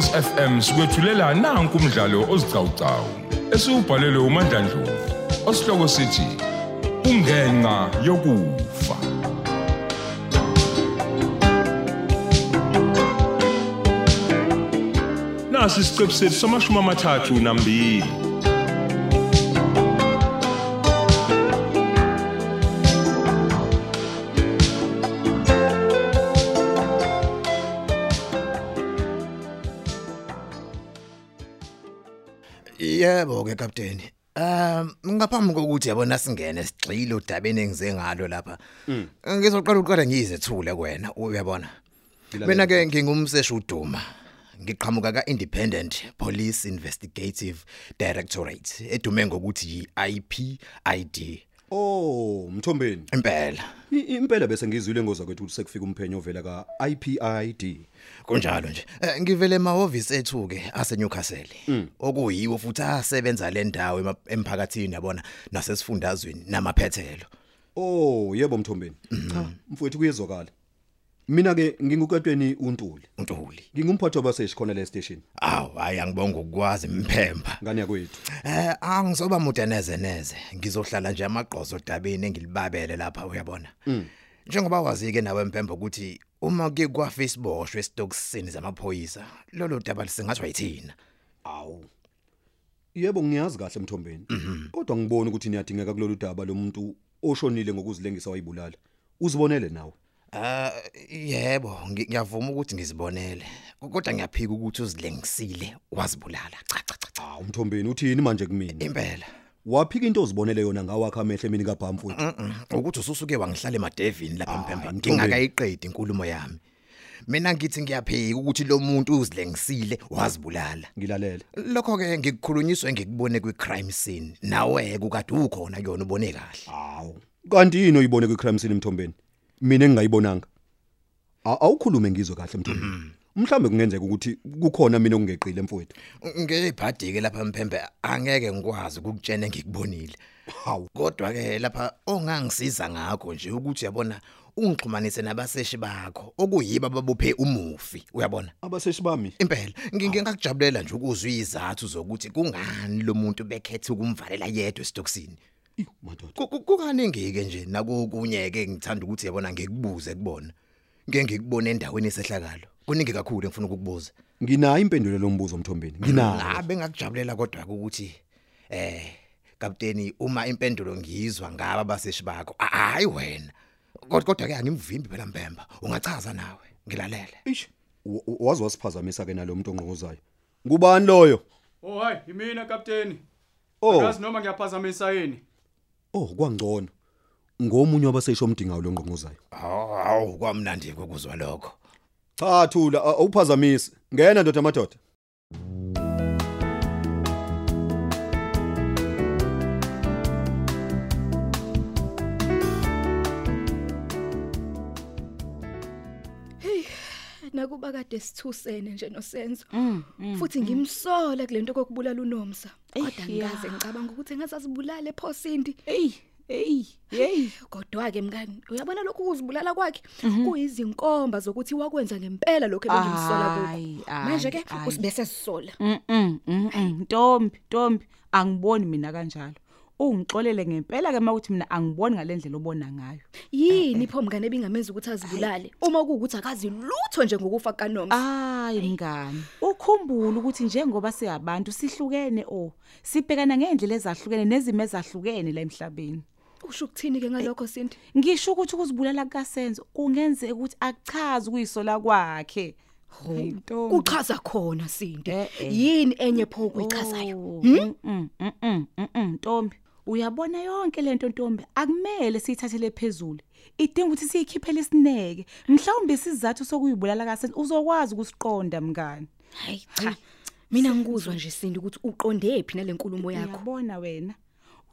Ukhosi FM sikwethulela nanku umdlalo ozicawucawu esiubhalelwe uMandla Dlovu osihloko sithi ungenqa yokufa. Nasi isiqebu sethu samashumi amathathu nambili. Yebo ke kapteni. Um ngaphambi kokuthi yabona singene sigxile udabeni engize ngalo lapha. Ngizoqala uqala ngiyizethule kuwena uyabona. Mina ke ngingumseshi uduma. Ngiqhamuka ka Independent Police Investigative Directorate edume ngokuthi IPID. Oh, Mthombeni. Impela. Impela bese ngizwile ngoza kwethu ukuthi sekufika umphenyo ovela ka IPID. Kunjalo nje. Eh, Ngivele emahhovisi ethu ke ase Newcastle. Okuyiwo futhi asebenza le ndawo emphakathini yabona nasesifundazweni namaphethelo. Oh, yebo Mthombeni. Cha, mfowethu kuyezwakala. Mina ke ngingukatweni uNtuli. Untuli. Ngingumphathi wabaseshi khona le station. Aw, hayi angibonga ukwazi mphemba. Ngani yakwethu. Eh angizoba mude neze neze. Ngizohlala nje amagqozo dabeni engilibabele lapha uyabona. Njengoba wazi ke nawe mphemba ukuthi uma ke kwa Facebook esitokisini zamaphoyisa lolo daba lisingathwa yithina. Awu. Yebo ngiyazi kahle Mthombeni. Kodwa ngibona ukuthi niyadingeka kulolu daba lomuntu oshonile ngokuzilengisa wayibulala. Uzibonele nawe. Ah yebo ngi- ngiyavuma ukuthi ngizibonele. Kodwa ngiyaphika ukuthi uzilengisile wazibulala. Cha cha cha. cha. Hawu Mthombeni uthini manje kumina? Impela. Waphika into ozibonele yona ngawakha amehlo emini kabha mfowethu. Mhm. Ukuthi ususuke wangihlala emadevini lapha mphemba. Mthombeni. Ngingakayiqedi inkulumo yami. Mina ngithi ngiyaphika ukuthi lo muntu uzilengisile wazibulala. Ngilalela. Lokho ke ngikukhulunyiswe ngikubone kwi crime scene. Nawe ukade ukhona kuyona ubone kahle. Hawu. Kanti yini oyibone kwi crime scene Mthombeni? Mina engingayibonanga. Awukhulume ngizwe kahle Mthombeni. Mhlambe kungenzeka ukuthi kukhona mina okungeqile mfowethu. Ngeyibhadi ke lapha mphembe angeke ngikwazi ukukutshena ngikubonile. Hawu. Kodwa ke lapha ongangisiza ngakho nje ukuthi uyabona ungixhumanise nabaseshi bakho okuyibo ababophe umufi uyabona. Abaseshi bami. Impela ngingakujabulela nje ukuzwa izathu zokuthi kungani lo muntu bekhethe ukumvalela yedwa esitokisini. Iyo madoda. Ku- ku- Kukaningi ke nje nakukunye ke ngithanda ukuthi yabona ngikubuze kubona. Ngeke ngikubone endaweni esehlakalo. Kuningi kakhulu engifuna ukukubuza. Nginayo impendulo lombuzo Mthombeni. Nginayo. Ngabe ngakujabulela kodwa ukuthi eh kapteni uma impendulo ngizwa ngaba abaseshi bakho a- hayi wena. Kodwa kodwa ke angimvimbi phela Mpemba. Ungachaza nawe. Ngilalele. Eish. wa- wa- Wazi wasiphazamisa ke nalomuntu ongqongozayo. Ngubani loyo? Oh hayi yimina kapteni. Oh, Akazi noma ngiyaphazamisa yini. Oh kwangcono. Ngomunye wabaseshi omdingayo lo ngqongozayo. Hawu kwamnandi ukuzwa lokho. Cha thula awuphazamise. Ngena ndoda madoda. nakuba kade sithusene nje nosenzo futhi ngimsola kulento kokubulala uNomsa kodwa Eish, ya. ngikaze ngicabanga ukuthi ngasazibulala ephosindi Ey, hey, hey. kodwa ke mngani uyabona lokhu ukuzibulala kwakhe kuyizinkomba zokuthi wakwenza ngempela lokho ebengimsola Ayi, kukho ayi, manje ke ayi. usibese sisola Mhm, mhm. Ntombi, Ntombi, angiboni mina kanjalo. Ungixolele ngempela ke mawuthi mina angiboni ngalendlela obona ngayo. yini pho mngane ebingamenza ukuthi azibulale? Uma kuwukuthi akazi lutho nje ngokufa kaNomsa Hayi mngani, ukhumbule ukuthi njengoba siyabantu sihlukene o, sibhekana ngeendlela ezahlukene nezimo ezahlukene la emhlabeni. usho ukuthini ke ngalokho sinti? Ngisho ukuthi ukuzibulala kukasenzo kungenzeka ukuthi akuchazi kuyisola kwakhe. Ntombi. uchaza khona sinti. Eh, eh. yini enye pho ukuyichazayo Oh, mm, mm, mm, mm, mm, mm, Ntombi, uyabona yonke lento Ntombi akumele siyithathele phezulu. Idinga ukuthi siyikhiphele isineke. Mhlawumbe isizathu sokuyibulala kasenzo uzokwazi ukusiqonda mngani. hayi cha mina ngikuzwa nje sinti ukuthi uqonde phi nalenkulumo yakho Uyabona wena.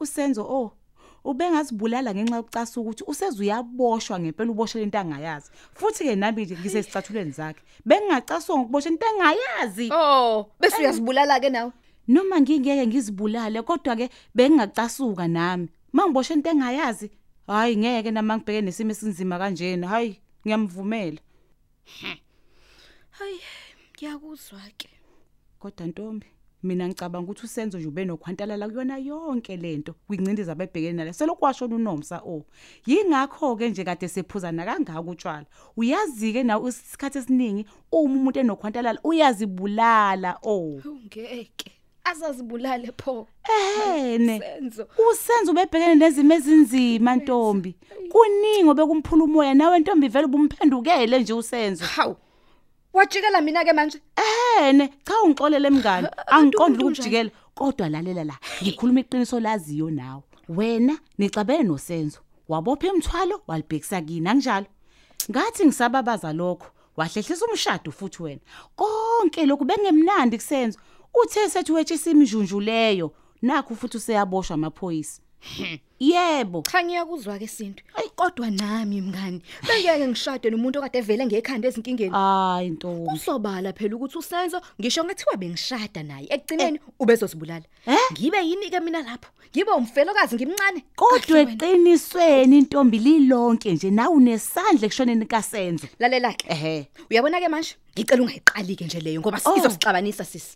Usenzo oh ubengazibulala ngenxa yokucasa ukuthi useze uyaboshwa ngempela uboshela into angayazi. Futhi ke nami nje ngisesicathulweni zakhe. Bengingacaswa ngokuboshela into engayazi. Oh, bese uyazibulala ke nawe. Noma ngingeke ngizibulale kodwa ke bengingacasuka nami. Mangiboshe into engayazi hayi ngeke nami ngibheke nesimo esinzima kanjena. Hayi ngiyamvumela. Hayi, ngiyakuzwa ke. kodwa ntombi mina ngicabanga ukuthi usenzo nje ube nokhwantalala kuyona yonke lento kwincindezi abebhekene nale. Selokwashona unomsa o. Yingakho ke nje kade sephuzana kangaka utshwala. Uyazi ke nawe isikhathi esiningi uma umuntu enokhwantalala uyazibulala o. Ungeke azazibulale pho. Ehene senzo. usenzo ubebhekene nezimo ezinzima ntombi. Kuningi obekumphula umoya nawe ntombi vele ubumphendukele nje usenzo. Hawu wajikela mina ke manje. Ehene cha ungixolele mngani. Abantu angiqondi umuntu ukujikela kodwa lalela la ngikhuluma iqiniso laziyo nawe. Wena nixabene nosenzo. Wabopha imthwalo walibhekisa kini anginjalo. Ngathi ngisababaza lokho wahlehlisa umshado futhi wena. Konke lokhu bengemnandi kusenzo. Uthe sethi wetshisa imjunju leyo nakho futhi useyaboshwa amaphoyisa. Yebo cha ngiyakuzwa ke sinto kodwa nami mngani bengeke ngishade nomuntu okade evele ngekhanda ezinkingeni hayi ntombi kusobala phela ukuthi usenzo ngisho ngathiwa bengishada naye ekugcineni ubezosibulala Eh? ngibe yini ke mina lapho ngibe umfelokazi ngimncane kodwa eqinisweni intombi lilonke nje nawe unesandla ekushoneni kasenzo lalela ke ehe uyabona ke manje ngicela ungayiqali ke nje leyo ngoba Oh. sizosixabanisa sisi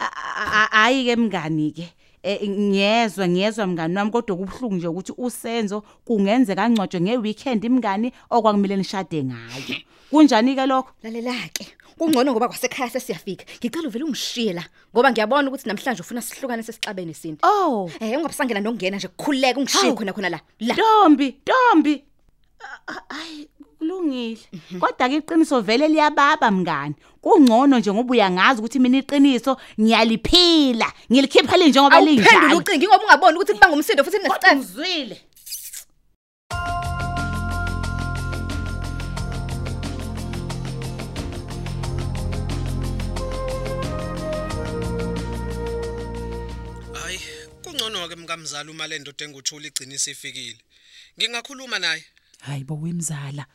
hayi ke mngani ke Eh, ngiyezwa ngiyezwa mngani wami kodwa kubhlungu nje ukuthi usenzo kungenzeka angcwatshwe ngeweekend imngani okwakumele nishade ngayo. Kunjani ke lokho? Lalela ke kungcono ngoba kwasekhaya sesiyafika. Ngicela uvele ungishiye la ngoba ngiyabona ukuthi namhlanje ufuna sihlukane sesixabene sinto oh! Eh ungabusangena nokungena nje kukhuleka ungishiye Hawu. khona khona la. La. Ntombi ntombi! A- a- hayi kulungile. Kodwa ke iqiniso vele liyababa mngani. Kungcono nje ngoba uyangazi ukuthi mina iqiniso ngiyaliphila ngilikhipha linje ngoba awuphendule linjalo. ucingi ngoba ungaboni ukuthi kubanga umsindo futhi kodwa nesicelo. ngizwile Hayi, kungcono ke mkamzala uma le ndoda enguthula igcina isifikile. Ngingakhuluma naye. hayi bo wemzala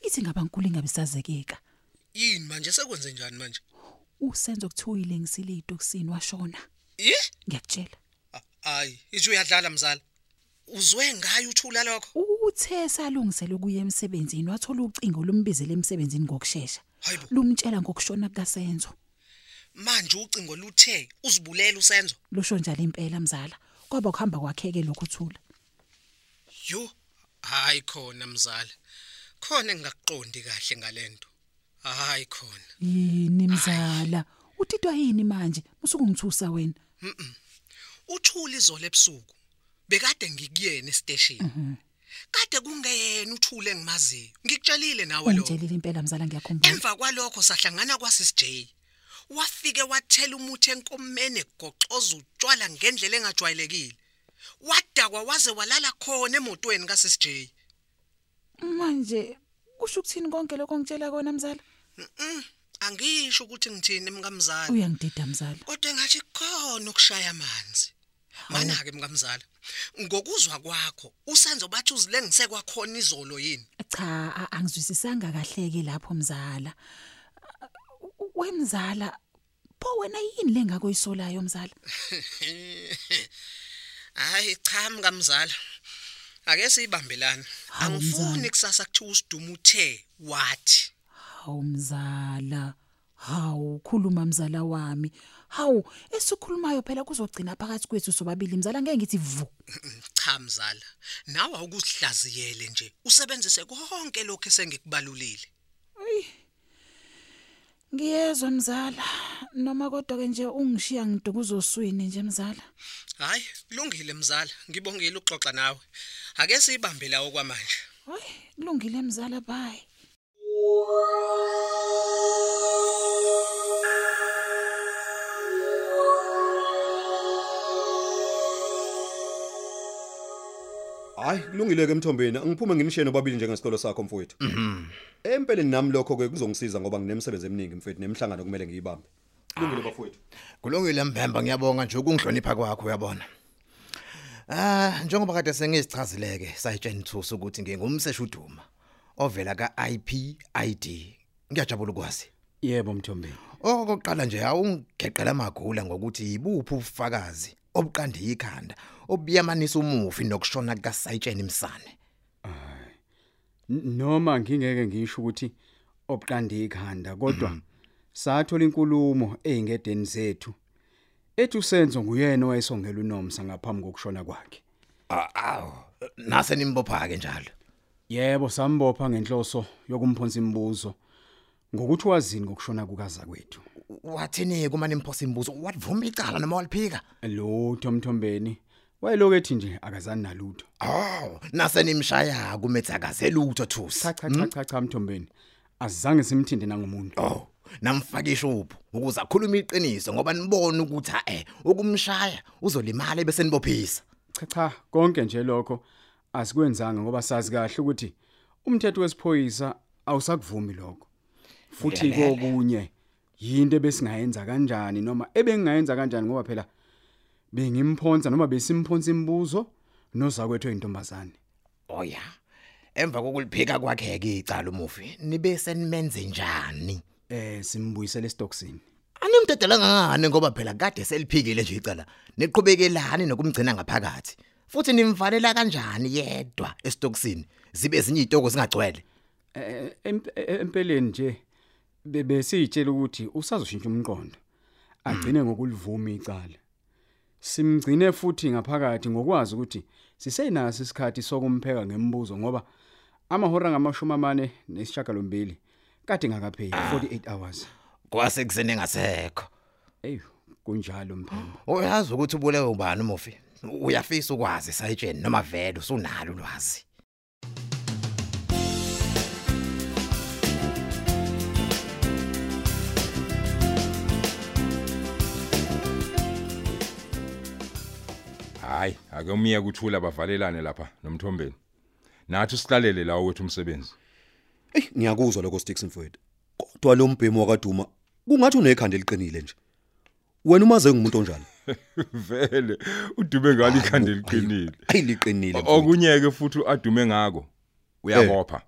ithi ngabankulu ingabisazekeka Yini manje sekwenze njani manje? usenzo kuthiwile ngisile itoksini washona Eh? ngiyakutshela A- Hayi, ithi uyadlala mzala. Uzwe ngayo uthula lokho? uthe salungisela ukuya emsebenzini wathola ucingo lombizela emsebenzini ngokusheshsha Hayibo. lumtshela ngokushona kukasenzo Manje ucingo luthe uzibulela usenzo. lusho njalo impela mzala kwaba kuhamba kwakheke lokho thula Yo, hayi khona mzala. Khona engakuqondi kahle ngalento. Hayi khona. yini mzala utitwa yini manje usuku ngithusa wena Uthula izolo ebusuku. Bekade ngikuyena estation. Kade kungeyena uthule engimaziyo. Ngikutshelile nawe lo. ungitshelile impela mzala ngiyakhumbula Emva kwalokho sahlangana kwaSis J. Wafike wathela umuthi enkomeni egoxoza utshwala ngendlela engajwayelekile. Wadakwa waze walala khona emotweni kaSis J. manje kusho ukuthini konke lokho ngitshela kona mzala. Angisho ukuthi ngithini mkamzala. uyangidida mzala Kodwa ngathi khona ukushaya amanzi. Mana ke mkamzala. Ngokuzwa kwakho usenzo bathi uzilengise kwakhona izolo yini? cha angizwisisanga kahleke lapho mzala wemzala pho wena yini lengakoyisolayo mzala Hayi cha mkamzala. Ake sibambelana. Angifuni kusasa kuthiwa usidumo uthe wathi. hawu mzala hawu khuluma mzala wami hawu esikhulumayo phela kuzogcina phakathi kwethu sobabili mzala ngeke ngithi vu Cha mzala. Nawe awukusihlaziyele nje. Usebenzise konke lokho esengikubalulile. ngiyezwa mzala noma kodwa ke nje ungishiya ngidukuzoswini nje mzala Hayi, kulungile mzala. Ngibongile ukuxoxa nawe. Ake sibambe lawo kwamanje. hayi kulungile mzala bye Hayi, kulungile ke emthombeni. Angiphume nginishiye nobabili njengesikolo sakho mfowethu. Mhm. Empeleni nami lokho ke kuzongisiza ngoba nginemsebenzi eminingi mfowethu nemihlangano kumele ngiyibambe. Kulungile bafowethu. kulungile mbemba ngiyabonga nje ukungihlonipha kwakho uyabona ah njengoba kade sengizichazileke sayitshena ithusa ukuthi ngingumseshu uduma ovela ka-IPID ngiyajabula ukwazi. Yebo Mthombeni. okokuqala nje awungeqela magula ngokuthi ibuphi ubufakazi obuqande ikhanda obuyamanisa umufi nokushona kukaSayitsheni Msane? Noma ngingeke ngisho ukuthi obuqande ikhanda kodwa sathola inkulumo eyingedeni zethu. Ethi usenzo nguyena owayesongela uNomsa ngaphambi kokushona kwakhe. Awu nase nimbopha ke njalo. Yebo sambopha ngenhloso yokumphonsa imibuzo. Ngokuthi wazini ngokushona kukaza kwethu wathini kuma nimphosa imibuzo? Watvuma icala noma waliphika? Lutho mthombeni. Wayelokethi nje akazani nalutho. Awu nase nimshaya kumethi akaselutho thusi. Cha cha cha cha cha mthombeni. Azange simthinde nangomuntu. Oh. Namfaka ishuphu ukuze akhulume iqiniso ngoba nibone ukuthi ha eh ukumshaya uzolimala bese nibophisa. Cha cha konke nje lokho asikwenzanga ngoba sazi kahle ukuthi umthetho wesiphoyisa awusakuvumi lokho. Futhi kokunye yinto besingayenza kanjani noma ebengingayenza kanjani ngoba phela bengimphonsa noma besimphonsa imibuzo nozakwethu oyintombazane oya emva kokuliphika kwakhe ke icala umufi nibe senimenze njani? Eh simbuyisele estoksini animdedela ngani ngoba phela kade seliphikile nje icala niqhubekelani nokumgcina ngaphakathi. Futhi nimvalela kanjani yedwa estoksini zibe ezinye izitoko zingagcwele? Eh, eh, empeleni nje bebe siyitshela ukuthi usazoshintsha umqondo. Agcine ngokulivuma icala. Simgcine futhi ngaphakathi ngokwazi ukuthi sisenaso isikhathi sokumpheka ngemibuzo ngoba amahora ngamashumi amane nesishagalombili kade ngakapheli 48 hours. Kwase kusene ngasekho hey kunjalo mphemba uyazi ukuthi ubulewe ubani umufi uyafisa ukwazi sayitsheni noma vele usunalo ulwazi? Hayi ake umiya kuthula bavalelane lapha nomthombeni. Nathi siqalele la wethu umsebenzi. Ey ngiyakuzwa lokho Sticks mfowethu. Kodwa lo mbhemo wakaduma kungathi unekhanda eliqinile nje. Wena umaze ngumuntu onjani? vele udume ngalo ikhanda eliqinile Ayiliqinile. okunyeke futhi adume ngako uyabopha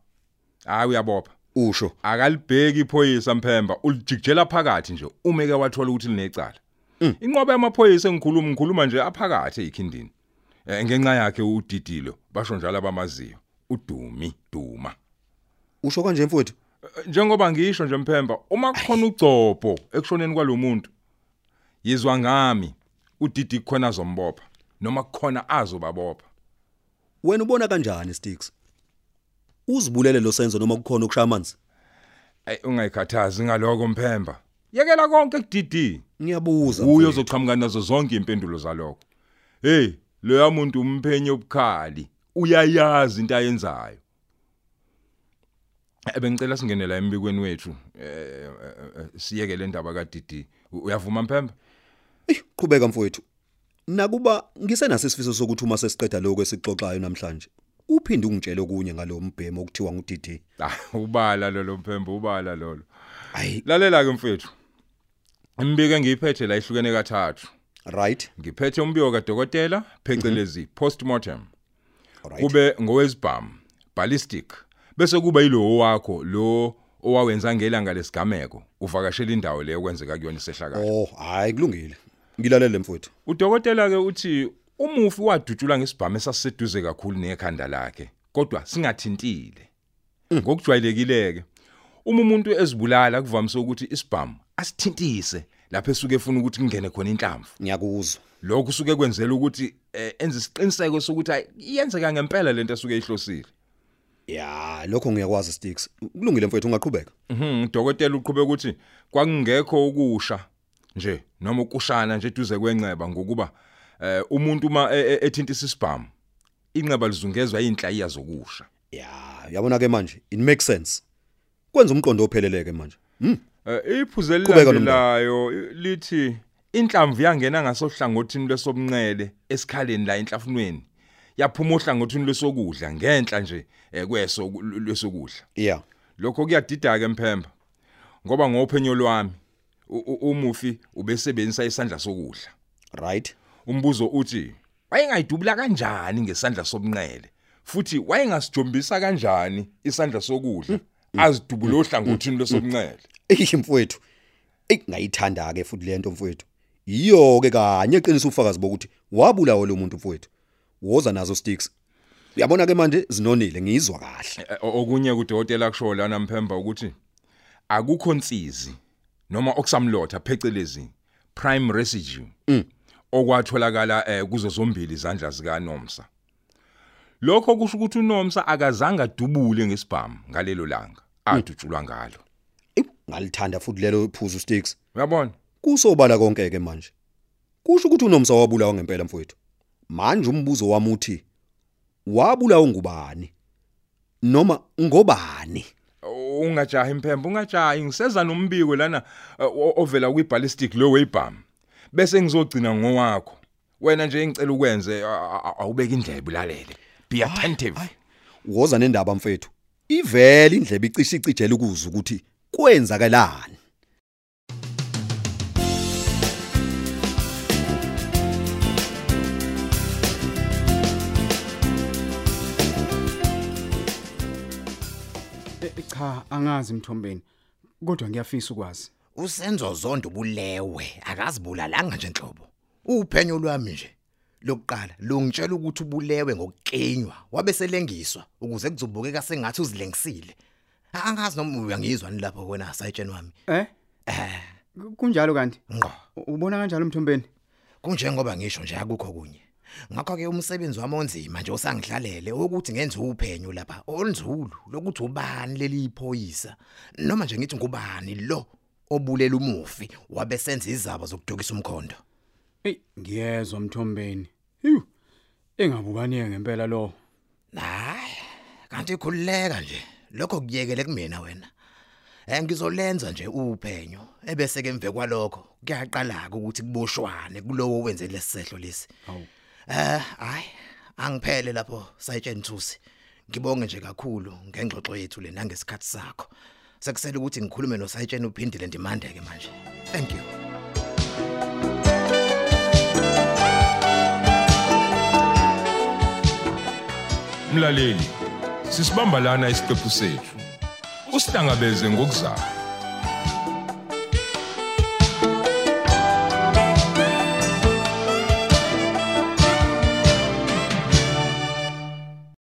hayi uyabopha Usho. akalibheki iphoyisa mphemba ulijikjela phakathi nje umeke wathola ukuthi linecala inqobe yamaphoyisa engikhuluma ngikhuluma nje aphakathi ekhindini Eh, ngenxa yakhe udidilo basho njalo abamaziyo udumi duma Usho kanje mfowethu. njengoba ngisho nje mphemba uma kukhona ugcopho ekushoneni kwalomuntu yizwa ngami udidi kukhona zombopha noma kukhona azobabopha Wena ubona kanjani Sticks? Uzibulele lo senzo noma kukhona ukushaya amanzi? ay ungayikhathazi ngaloko mphemba yekela konke kudidi Ngiyabuza. uyo mfowethu. uzoqhamuka nazo zonke impendulo zalokho hey loya muntu umphenye obukhali uyayazi into ayenzayo ebengicela singene la embikweni wethu eh eh, eh, siyeke le ndaba kaDidi uyavuma mphemba Ey, qhubeka mfowethu. Nakuba ngisenaso isifiso sokuthi uma sesiqeda lokho esixoxayo namhlanje, uphinde ungitshele okunye ngalo mbhemo okuthiwa nguDD. ah ubala lolo mphemba ubala lolo Hayi, lalela ke mfethu imbike engiyiphethe la ihlukene kathathu right. ngiphethe umbiko kadokotela phecelezi postmortem Alright. kube ngowezibhamu ballistic bese kuba yilo wakho lo owawenza ngelanga lesigameko uvakashela indawo leyo kwenzeka kuyona isehlakalo Oh, hayi kulungile. Ngilalele mfowethu. udokotela ke uthi umufi wadutshulwa ngesibhamu esasiseduze kakhulu nekhanda lakhe kodwa singathintile ngokujwayelekileke uma umuntu ezibulala kuvamise ukuthi isibhamu asithintise lapho esuke efuna ukuthi kungene khona inhlamvu Ngiyakuzwa. lokho usuke kwenzela ukuthi eh, enze isiqiniseko sokuthi iyenzeka ngempela lento esuke ihlosile Ya, lokho ngiyakwazi Sticks. Kulungile mfowethu ungaqhubeka. Mhm, udokotela uqhubeka ukuthi kwakungekho ukusha nje noma ukushana nje duze kwenceba ngokuba eh umuntu uma e- e- ethinta isibhamu inqeba lizungezwa inhlayiya zokusha. Ya, yabona ke manje, it makes sense. Kwenza umqondo opheleleke manje. Hmm. Eh iphuze Qhubeka, lilandelayo lithi inhlamvu yangena ngasohlangothini lwesobunqele esikhaleni la enhlafunweni. Yaphuma ohlangothini lwesokudla ngenhla nje eh, kweso lwesokudla. Yeah. Lokho kuyadida ke mphemba. Ngoba ngophenyo lwami umufi ubesebenzisa isandla sokudla. Right. Umbuzo uthi wayengayidubula kanjani ngesandla sobunqele futhi wayengasijombisa kanjani isandla sokudla azidubule ohlangothini lwesobunqele. Ey mfowethu. Ey ngayithanda ke futhi lento mfowethu. Iyo ke kanye eqinisa ufakazi bokuthi wabulawa lo muntu mfowethu. Woza nazo Sticks. Uyabona ke manje zinonile ngizwa kahle. Eh, okunye kudokotela kusho lana mphemba ukuthi akukho insizi noma okusamlotha phecelezi prime residue okwatholakala eh, kuzo zombili izandla zika Nomsa. Lokho kusho ukuthi uNomsa akazange adubule ngesibhamu ngalelo langa adutshulwa ngalo. Ngalithanda futhi lelo iphuzu sticks. Uyabona? Kusobala konke ke manje. Kusho ukuthi unomsa wabulawa ngempela mfowethu. Manje umbuzo wami uthi wabulawa ngubani? Noma ngobani? Ungajahi impembe ungajahi. Ngiseza nombiko lana ovela kwi ballistic lo wayibham bese ngizogcina ngowakho. Wena nje engicela ukwenze awubeka indlebe ulalele. Be attentive. woza nendaba mfethu. Ivele indlebe icishe icijela ukuzwa ukuthi kwenzakalani? Cha angazi mthombeni kodwa ngiyafisa ukwazi. Usenzo zonke ubulewe akazibulalanga nje enhlobo uphenyo lwami nje lokuqala lungitshela ukuthi ubulewe ngokukenywa wabe selengiswa ukuze kuzobukeka sengathi uzilengisile. Angazi noma uyangizwa lapho wena sayitsheni wami. Eh? Kunjalo kanti? Ngqo. Ubona kanjalo mthombeni? Kunjengoba ngisho nje akukho kunye ngakho ke umsebenzi wami onzima nje osangihlalele ukuthi ngenze uphenyo lapha onzulu lokuthi ubani leli iphoyisa noma nje ngithi ngubani lo obulela umufi wabe senza izaba zokudukisa umkhondo Ey ngiyezwa mthombeni. Yu. Engabukanike ngempela lo. hayi kanti ikhululeka nje lokho kuyekele kumina wena eh ngizolenza nje uphenyo ebese ke emve kwalokho kuyaqala ukuthi kuboshwane kulowo wenze lesehlo lesi. Eh hayi angiphele lapho sayitsheni thusi ngibonge nje kakhulu ngengxoxo yethu le nangesikhathi sakho. Sekusele ukuthi ngikhulume nosayitsheni uphindile ndimandeke manje. Thank you. Mlaleli sisibamba lana isiqephu sethu. Usihlangabeze ngokuzayo